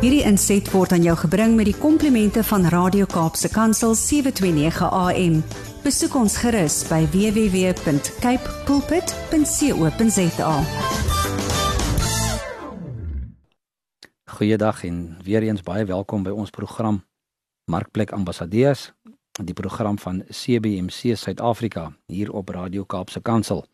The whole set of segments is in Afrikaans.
Hierdie inset word aan jou gebring met die komplimente van Radio Kaapse Kansel 729 AM. Besoek ons gerus by www.cape pulpit.co.za. Goeiedag en weer eens baie welkom by ons program Markplek Ambassadeurs, die program van CBC Suid-Afrika hier op Radio Kaapse Kansel.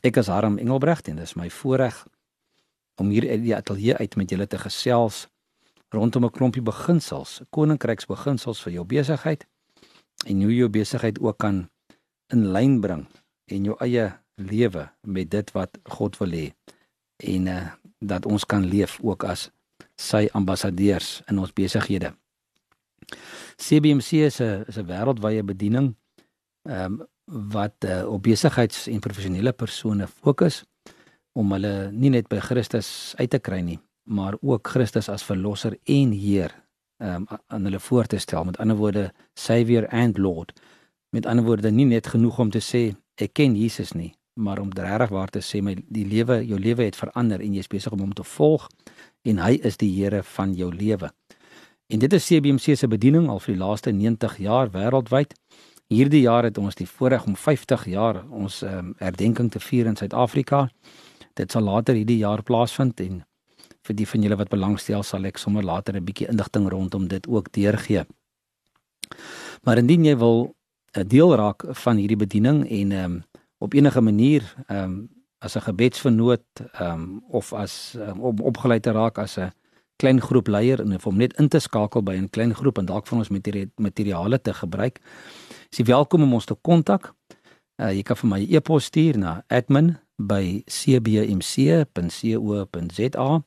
Ek is Harm Engelbrecht en dit is my voorreg om hier uit die ateljee uit met julle te gesels rondom 'n klompie beginsels, koninkryksbeginsels vir jou besigheid en hoe jou besigheid ook kan in lyn bring en jou eie lewe met dit wat God wil hê en uh, dat ons kan leef ook as sy ambassadeurs in ons besighede. CBMC is 'n is 'n wêreldwye bediening ehm um, wat uh, op besigheids- en professionele persone fokus om hulle nie net by Christus uit te kry nie, maar ook Christus as verlosser en Heer um, aan hulle voor te stel. Met ander woorde, Savior and Lord. Met ander woorde, nie net genoeg om te sê ek ken Jesus nie, maar om regtig waar te sê my die lewe, jou lewe het verander en jy is besig om hom te volg en hy is die Here van jou lewe. En dit is CBC se bediening al vir die laaste 90 jaar wêreldwyd. Hierdie jaar het ons die voorreg om 50 jaar ons um, herdenking te vier in Suid-Afrika. Dit sal later hierdie jaar plaasvind en vir die van julle wat belangstel sal ek sommer later 'n bietjie inligting rondom dit ook deurgee. Maar indien jy wil 'n deel raak van hierdie bediening en ehm um, op enige manier ehm um, as 'n gebedsvernoot ehm um, of as um, om opgeleid te raak as 'n klein groep leier en om net in te skakel by 'n klein groep en dalk van ons materiale te gebruik, is jy welkom om ons te kontak. Uh, jy kan vir my 'n e e-pos stuur na admin@cbmc.co.za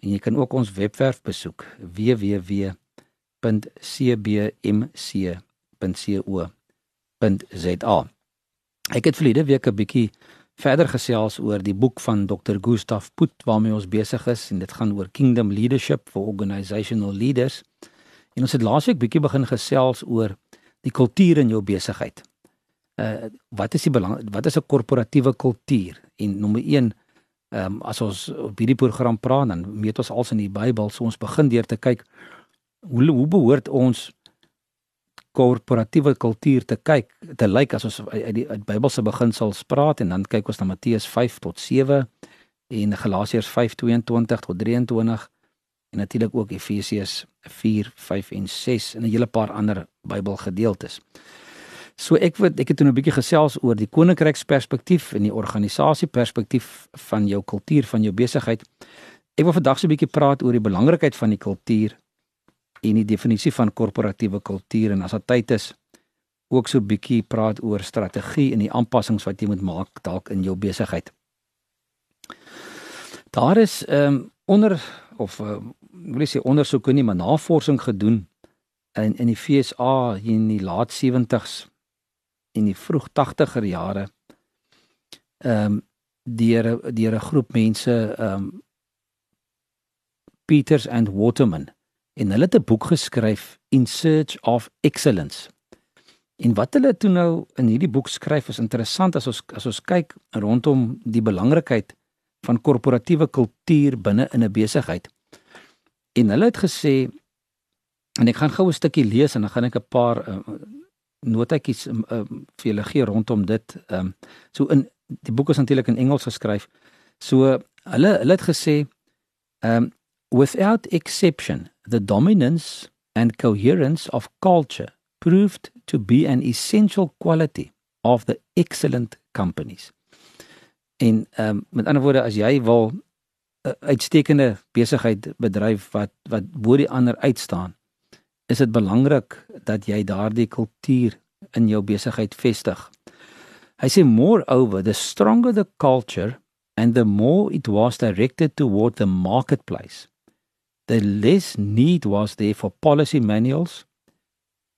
En jy kan ook ons webwerf besoek www.cbmc.co.za. Ek het verlede week 'n bietjie verder gesels oor die boek van Dr. Gustav Put waarmee ons besig is en dit gaan oor Kingdom Leadership for Organizational Leaders. En ons het laasweek bietjie begin gesels oor die kultuur in jou besigheid. Uh wat is die belang wat is 'n korporatiewe kultuur? En nommer 1 Ehm um, as ons op hierdie program praat dan meet ons als in die Bybel, so ons begin deur te kyk hoe hoe behoort ons korporatiewe kultuur te kyk te lyk as ons uit die uit Bybelse beginsels praat en dan kyk ons na Matteus 5 tot 7 en Galasiërs 5:22 tot 23 en natuurlik ook Efesiërs 4, 5 en 6 en 'n hele paar ander Bybelgedeeltes. So ek wil ek het toe 'n bietjie gesels oor die koninkryksperspektief en die organisasieperspektief van jou kultuur van jou besigheid. Ek wil vandag so 'n bietjie praat oor die belangrikheid van die kultuur en die definisie van korporatiewe kultuur en as dit tyd is ook so 'n bietjie praat oor strategie en die aanpassings wat jy moet maak dalk in jou besigheid. Daar is ehm um, onder of uh, wil ek sê ondersoeke nie maar navorsing gedoen in in die FSA in die laat 70s in die vroeg 80er jare ehm um, deur deur 'n groep mense ehm um, Peters and Waterman en hulle het 'n boek geskryf In Search of Excellence. En wat hulle toe nou in hierdie boek skryf is interessant as ons as ons kyk rondom die belangrikheid van korporatiewe kultuur binne in 'n besigheid. En hulle het gesê en ek gaan gou 'n stukkie lees en dan gaan ek 'n paar uh, notetjies um, um, vir julle gee rondom dit. Ehm um, so in die boek is natuurlik in Engels geskryf. So hulle hulle het gesê ehm um, without exception the dominance and coherence of culture proved to be an essential quality of the excellent companies. En ehm um, met ander woorde as jy wil 'n uh, uitstekende besigheid bedryf wat wat bo die ander uitstaan is dit belangrik dat jy daardie kultuur in jou besigheid vestig. Hy sê moreover the stronger the culture and the more it was directed toward the marketplace the less need was there for policy manuals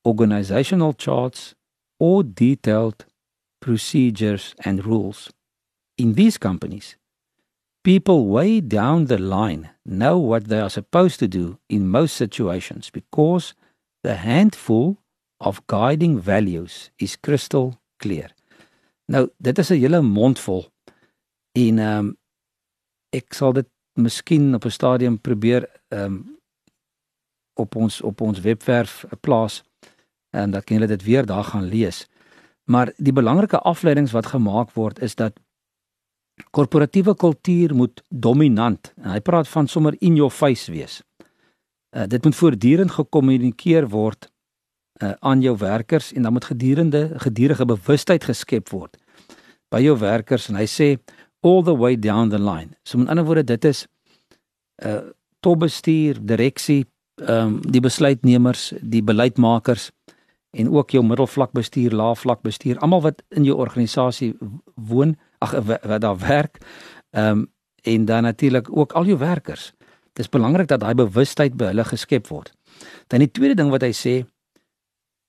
organizational charts or detailed procedures and rules in these companies people way down the line know what they are supposed to do in most situations because The handful of guiding values is crystal clear. Nou, dit is 'n hele mondvol en ehm um, ek sal dit miskien op 'n stadium probeer ehm um, op ons op ons webwerf plaas en dat kan julle dit weer daar gaan lees. Maar die belangrike afleidings wat gemaak word is dat korporatiewe kultuur moet dominant. En hy praat van sommer in your face wees. Uh, dit moet voortdurend gekommunikeer word uh, aan jou werkers en dan moet gedurende gedurende bewustheid geskep word by jou werkers en hy sê all the way down the line. So met ander woorde dit is uh, topbestuur, direksie, ehm um, die besluitnemers, die beleidsmakers en ook jou middelvlak bestuur, laafvlak bestuur, almal wat in jou organisasie woon, ag wat daar werk. Ehm um, en dan natuurlik ook al jou werkers. Dit is belangrik dat daai bewustheid by hulle geskep word. Dan die tweede ding wat hy sê,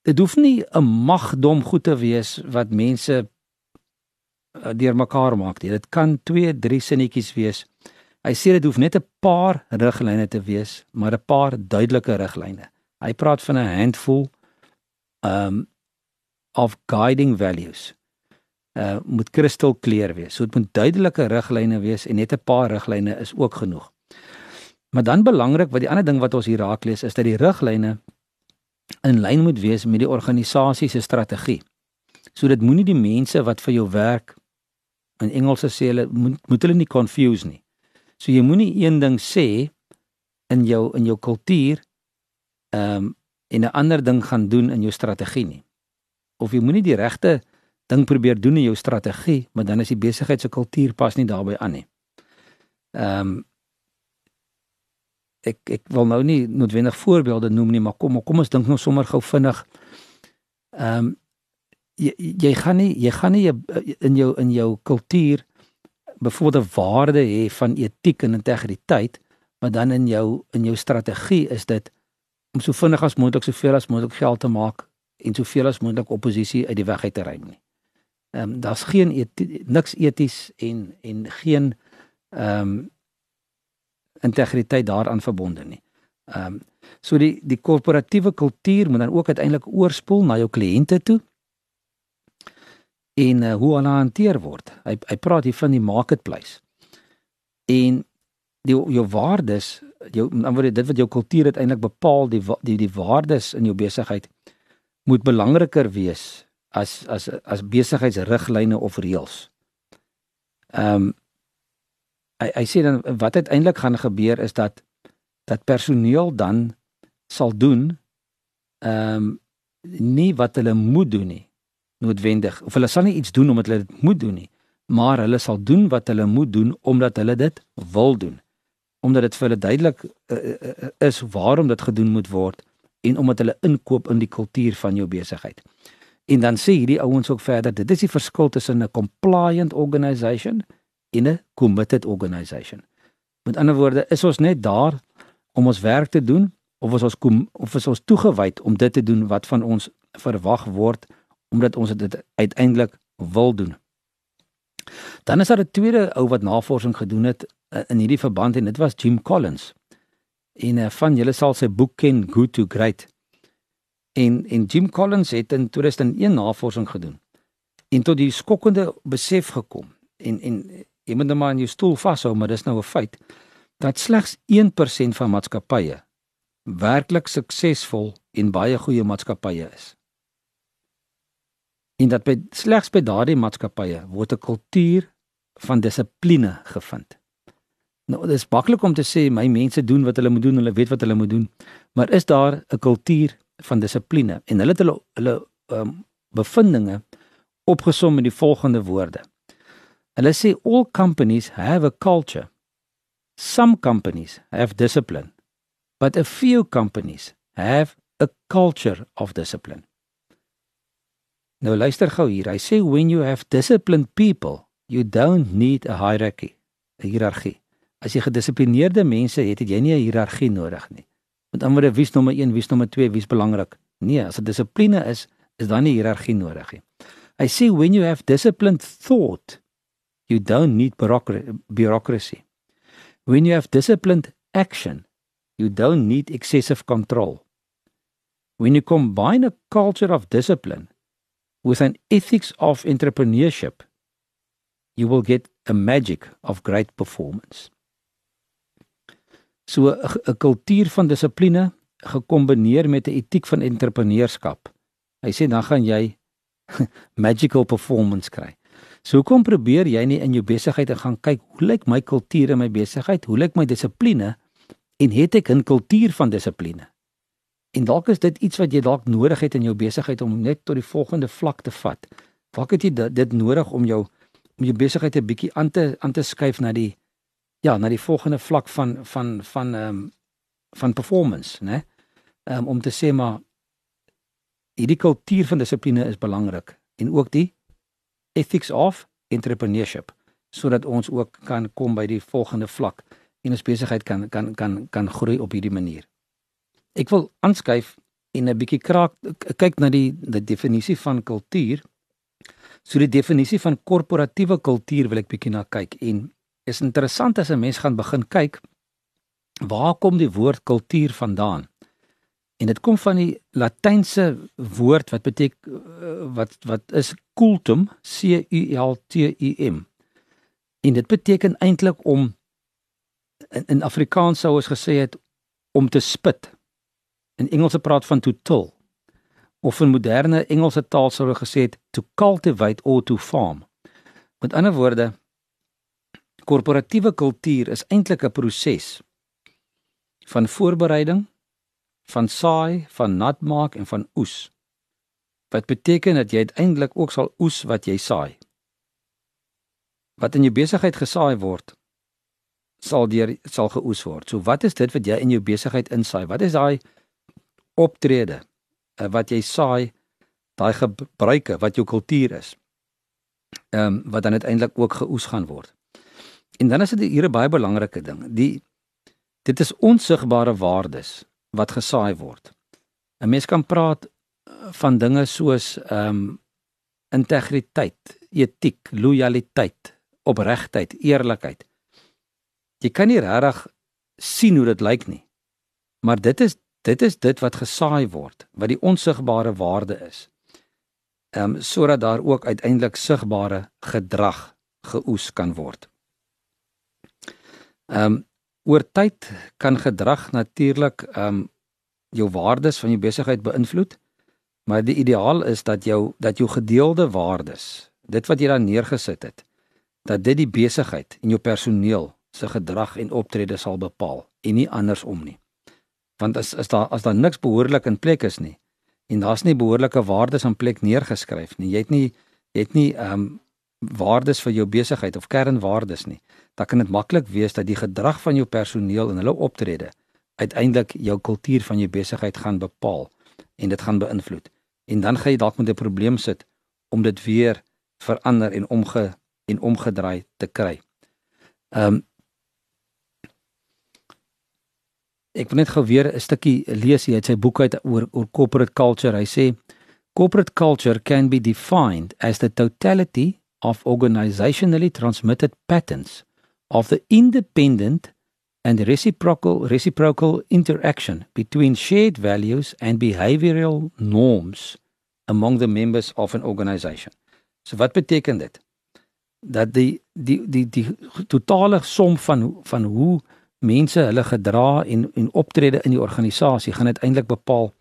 dit hoef nie 'n magdom goed te wees wat mense uh, deurmekaar maak nie. Dit kan 2, 3 sinnetjies wees. Hy sê dit hoef net 'n paar riglyne te wees, maar 'n paar duidelike riglyne. Hy praat van 'n handful um of guiding values uh moet kristalkleer wees. So dit moet duidelike riglyne wees en net 'n paar riglyne is ook genoeg. Maar dan belangrik wat die ander ding wat ons hier raak lees is dat die riglyne in lyn moet wees met die organisasie se strategie. So dit moenie die mense wat vir jou werk in Engels sê hulle moet, moet hulle nie confuse nie. So jy moenie een ding sê in jou in jou kultuur ehm um, en 'n ander ding gaan doen in jou strategie nie. Of jy moenie die regte ding probeer doen in jou strategie, maar dan is die besigheid se kultuur pas nie daarbey aan nie. Ehm um, ek ek wil nou nie noodwendig voorbeelde noem nie, maar kom kom ons dink nou sommer gou vinnig. Ehm um, jy jy gaan nie jy gaan nie in jou in jou kultuur bevoorde waarde hê van etiek en integriteit, maar dan in jou in jou strategie is dit om so vinnig as moontlik soveel as moontlik geld te maak en soveel as moontlik oppositie uit die weg uit te ruim nie. Ehm um, daar's geen eti niks eties en en geen ehm um, integriteit daaraan verbonde nie. Ehm um, so die die korporatiewe kultuur moet dan ook uiteindelik oorspoel na jou kliënte toe en uh, hoe hulle hanteer word. Hy hy praat hier van die marketplace. En die jou waardes, jou dan word dit wat jou kultuur uiteindelik bepaal, die die die waardes in jou besigheid moet belangriker wees as as as besigheidsriglyne of reëls. Ehm um, hy hy sê dan wat uiteindelik gaan gebeur is dat dat personeel dan sal doen ehm um, nie wat hulle moet doen nie noodwendig of hulle sal nie iets doen omdat hulle dit moet doen nie maar hulle sal doen wat hulle moet doen omdat hulle dit wil doen omdat dit vir hulle duidelik uh, uh, is waarom dit gedoen moet word en omdat hulle inkoop in die kultuur van jou besigheid. En dan sê hierdie ouens ook verder, dit is die verskil tussen 'n compliant organisation en 'n committed organisation. Met ander woorde, is ons net daar om ons werk te doen of is ons kom, of is ons toegewyd om dit te doen wat van ons verwag word omdat ons dit uiteindelik wil doen. Dan is daar 'n tweede ou wat navorsing gedoen het uh, in hierdie verband en dit was Jim Collins. En uh, van julle sal sy boek ken Good to Great. En en Jim Collins het in 2001 navorsing gedoen en tot die skokkende besef gekom. En en jy moet net nou maar in jou stoel vashou, maar dis nou 'n feit dat slegs 1% van maatskappye werklik suksesvol en baie goeie maatskappye is. En dat by slegs by daardie maatskappye word 'n kultuur van dissipline gevind. Nou dit is maklik om te sê my mense doen wat hulle moet doen, hulle weet wat hulle moet doen, maar is daar 'n kultuur van dissipline en hulle het hulle hulle um, bevindinge opgesom in die volgende woorde. Hulle sê all companies have a culture. Some companies have discipline, but a few companies have a culture of discipline. Nou luister gou hier. Hy sê when you have disciplined people, you don't need a hierarchy, 'n hiërargie. As jy gedissiplineerde mense het, het jy nie 'n hiërargie nodig nie. Met ander woorde, wie's nommer 1, wie's nommer 2, wie's belangrik? Nee, as dit dissipline is, is daar nie hiërargie nodig nie. I see when you have disciplined thought, you don't need bureaucracy. When you have disciplined action, you don't need excessive control. When you combine a culture of discipline with an ethics of entrepreneurship, you will get a magic of great performance. So 'n kultuur van dissipline, gekombineer met 'n etiek van entrepreneurskap. Hy sê dan gaan jy magical performance kry. So hoekom probeer jy nie in jou besigheid gaan kyk hoe lyk my kultuur in my besigheid? Hoe lyk my dissipline? En het ek 'n kultuur van dissipline? En dalk is dit iets wat jy dalk nodig het in jou besigheid om net tot die volgende vlak te vat. Dalk het jy dit nodig om jou om jou besigheid 'n bietjie aan te aan te skuif na die ja, na die volgende vlak van van van ehm um, van performance, né? Ehm um, om te sê maar hierdie kultuur van dissipline is belangrik en ook die ethics of entrepreneurship sodat ons ook kan kom by die volgende vlak en ons besigheid kan kan kan kan groei op hierdie manier. Ek wil aanskuif en 'n bietjie kraak kyk na die die definisie van kultuur. So die definisie van korporatiewe kultuur wil ek bietjie na kyk en is interessant as 'n mens gaan begin kyk waar kom die woord kultuur vandaan? En dit kom van die latynse woord wat beteken wat wat is cultum, C U L T U M. En dit beteken eintlik om in, in Afrikaans sou ons gesê het om te spit. In Engels praat van to till. Of in moderne Engelse taal sou hulle gesê het to cultivate or to farm. Met ander woorde korporatiewe kultuur is eintlik 'n proses van voorbereiding van saai, van nat maak en van oes. Wat beteken dat jy uiteindelik ook sal oes wat jy saai. Wat in jou besigheid gesaai word, sal deur sal geoes word. So wat is dit wat jy in jou besigheid insaai? Wat is daai optrede eh, wat jy saai, daai gebruike wat jou kultuur is? Ehm um, wat dan uiteindelik ook geoes gaan word. En dan is dit hier 'n baie belangrike ding. Die dit is onsigbare waardes wat gesaai word. 'n Mens kan praat eh, van dinge soos ehm um, integriteit, etiek, lojaliteit, opregtheid, eerlikheid. Jy kan nie regtig sien hoe dit lyk nie. Maar dit is dit is dit wat gesaai word, wat die onsigbare waarde is. Ehm um, sodat daar ook uiteindelik sigbare gedrag geoes kan word. Ehm um, oor tyd kan gedrag natuurlik ehm um, jou waardes van jou besigheid beïnvloed. Maar die ideaal is dat jou dat jou gedeelde waardes, dit wat jy daar neergesit het, dat dit die besigheid en jou personeel se gedrag en optrede sal bepaal en nie andersom nie. Want as as daar as daar niks behoorlik in plek is nie en daar's nie behoorlike waardes in plek neergeskryf nie, jy het nie jy het nie ehm um, waardes vir jou besigheid of kernwaardes nie, dan kan dit maklik wees dat die gedrag van jou personeel en hulle optrede uiteindelik jou kultuur van jou besigheid gaan bepaal en dit gaan beïnvloed. En dan gaan jy dalk met 'n probleem sit om dit weer verander en omge en omgedraai te kry. Ehm um, Ek wil net gou weer 'n stukkie lees hier uit sy boek uit oor oor corporate culture. Hy sê corporate culture can be defined as the totality of organizationally transmitted patterns of the independent and reciprocal reciprocal interaction between shared values and behavioral norms among the members of an organization. So wat beteken dit? Dat die die die die totale som van van hoe mense hulle gedra en en optrede in die organisasie gaan uiteindelik bepaal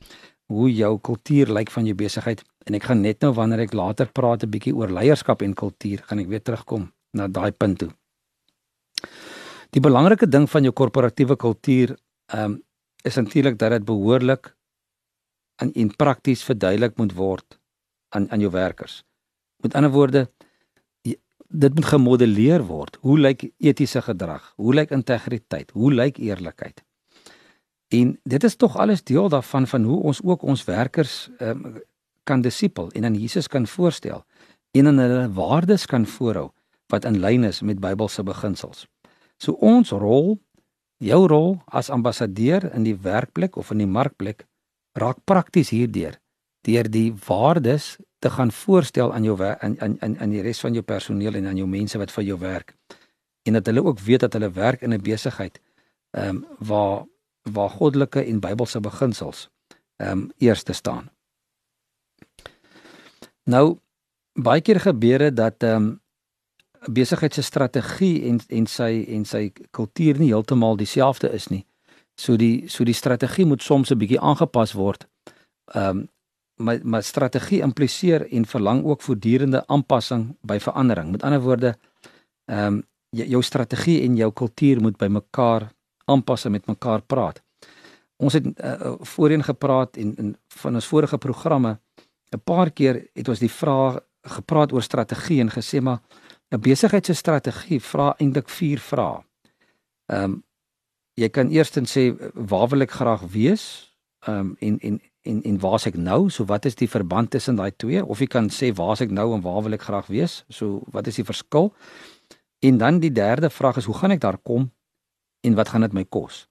hoe jou kultuur lyk van jou besigheid en ek gaan net nou wanneer ek later praat 'n bietjie oor leierskap en kultuur gaan ek weer terugkom na daai punt toe. Die belangrike ding van jou korporatiewe kultuur ehm um, is natuurlik dat dit behoorlik en in prakties verduidelik moet word aan aan jou werkers. Met ander woorde dit moet gemodelleer word. Hoe lyk etiese gedrag? Hoe lyk integriteit? Hoe lyk eerlikheid? En dit is tog alles deel daarvan van hoe ons ook ons werkers um, kan disipel en aan Jesus kan voorstel en in hulle waardes kan voorhou wat in lyn is met Bybelse beginsels. So ons rol, jou rol as ambassadeur in die werkplek of in die markplek raak prakties hierdeur deur die waardes te gaan voorstel aan jou in in in in die res van jou personeel en aan jou mense wat vir jou werk. En dat hulle ook weet dat hulle werk in 'n besigheid ehm um, waar waar goddelike en Bybelse beginsels ehm um, eerste staan. Nou baie keer gebeur dit dat ehm um, besigheid se strategie en en sy en sy kultuur nie heeltemal dieselfde is nie. So die so die strategie moet soms 'n bietjie aangepas word. Ehm um, maar maar strategie impliseer en verlang ook voortdurende aanpassing by verandering. Met ander woorde, ehm um, jou strategie en jou kultuur moet by mekaar aanpas en met mekaar praat. Ons het uh, voorheen gepraat en in van ons vorige programme 'n paar keer het ons die vraag gepraat oor strategie en gesê maar 'n besigheid se strategie vra eintlik vier vrae. Ehm um, jy kan eerstens sê waar wil ek graag wees? Ehm um, en en en en waar's ek nou? So wat is die verband tussen daai twee? Of jy kan sê waar's ek nou en waar wil ek graag wees? So wat is die verskil? En dan die derde vraag is hoe gaan ek daar kom en wat gaan dit my kos?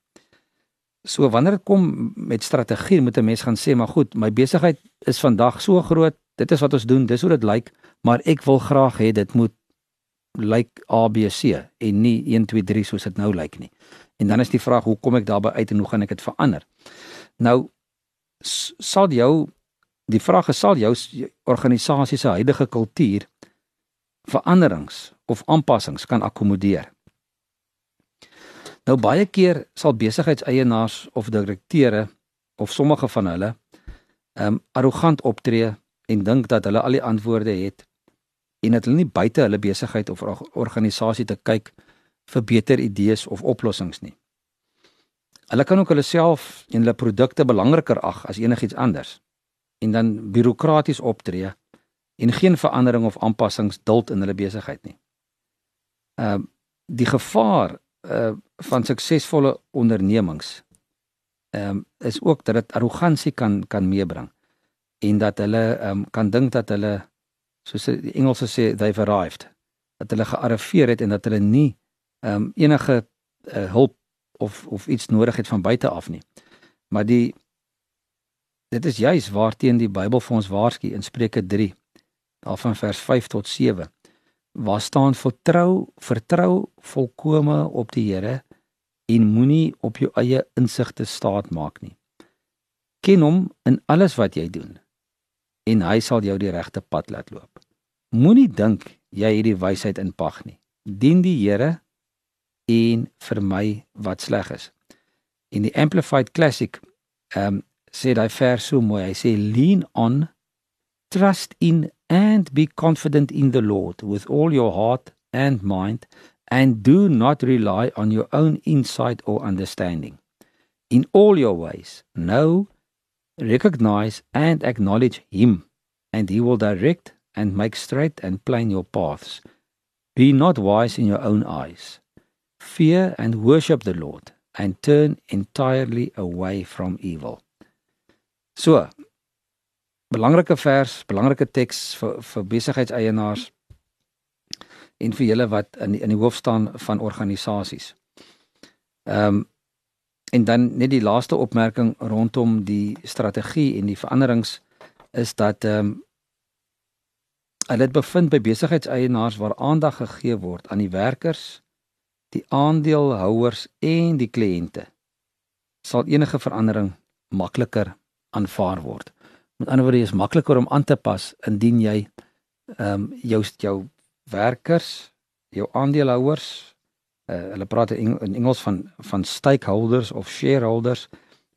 So wanneer dit kom met strategie, moet 'n mens gaan sê, maar goed, my besigheid is vandag so groot, dit is wat ons doen, dis hoe dit lyk, maar ek wil graag hê dit moet lyk ABC en nie 1 2 3 soos dit nou lyk nie. En dan is die vraag, hoe kom ek daarby uit en hoe gaan ek dit verander? Nou sal jou die vraag is sal jou organisasie se huidige kultuur veranderings of aanpassings kan akkommodeer. Nou baie keer sal besigheidseienaars of direkteure of sommige van hulle um arrogant optree en dink dat hulle al die antwoorde het en dat hulle nie buite hulle besigheid of organisasie te kyk vir beter idees of oplossings nie. Hulle kan ook hulle self en hulle produkte belangriker ag as enigiets anders en dan bureaukraties optree en geen verandering of aanpassings duld in hulle besigheid nie. Ehm uh, die gevaar uh van suksesvolle ondernemings ehm um, is ook dat dit arrogansie kan kan meebring en dat hulle ehm um, kan dink dat hulle soos die Engelse sê they've arrived dat hulle gearriveer het en dat hulle nie ehm um, enige uh, hulp of of iets nodig het van buite af nie. Maar die dit is juis waarteen die Bybel vir ons waarsku in Spreuke 3 daarvan vers 5 tot 7 waar staan vertrou vertrou volkome op die Here en moenie op jou eie insigte staat maak nie. Ken hom in alles wat jy doen en hy sal jou die regte pad laat loop. Moenie dink jy het die wysheid in pag nie. Dien die Here en vermy wat sleg is. In die Amplified Classic ehm um, sê hy vers so mooi. Hy sê lean on trust in and be confident in the Lord with all your heart and mind, and do not rely on your own insight or understanding. In all your ways, know, recognize, and acknowledge Him, and He will direct and make straight and plain your paths. Be not wise in your own eyes. Fear and worship the Lord, and turn entirely away from evil. So, belangrike vers, belangrike teks vir vir besigheidseienaars en vir julle wat in die, in die hoof staan van organisasies. Ehm um, en dan net die laaste opmerking rondom die strategie en die veranderings is dat ehm um, hulle dit bevind by besigheidseienaars waar aandag gegee word aan die werkers, die aandeelhouers en die kliënte sal enige verandering makliker aanvaar word. Met ander woorde is makliker om aan te pas indien jy ehm um, jou jou werkers, jou aandeelhouers, uh, hulle praat in Engels van van stakeholders of shareholders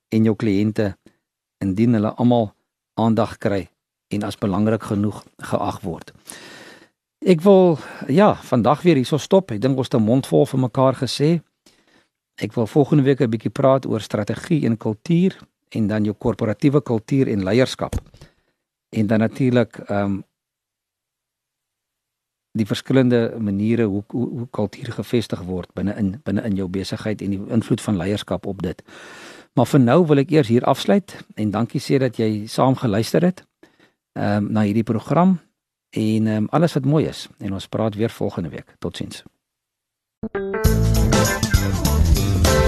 en jou kliënte indien hulle almal aandag kry en as belangrik genoeg geag word. Ek wil ja, vandag weer hierso stop. Ek dink ons het 'n mond vol vir mekaar gesê. Ek wil volgende week 'n bietjie praat oor strategie en kultuur en dan jou korporatiewe kultuur en leierskap. En dan natuurlik ehm um, die verskillende maniere hoe hoe, hoe kultuur gevestig word binne in binne in jou besigheid en die invloed van leierskap op dit. Maar vir nou wil ek eers hier afsluit en dankie sê dat jy saam geluister het ehm um, na hierdie program en ehm um, alles wat mooi is en ons praat weer volgende week. Totsiens.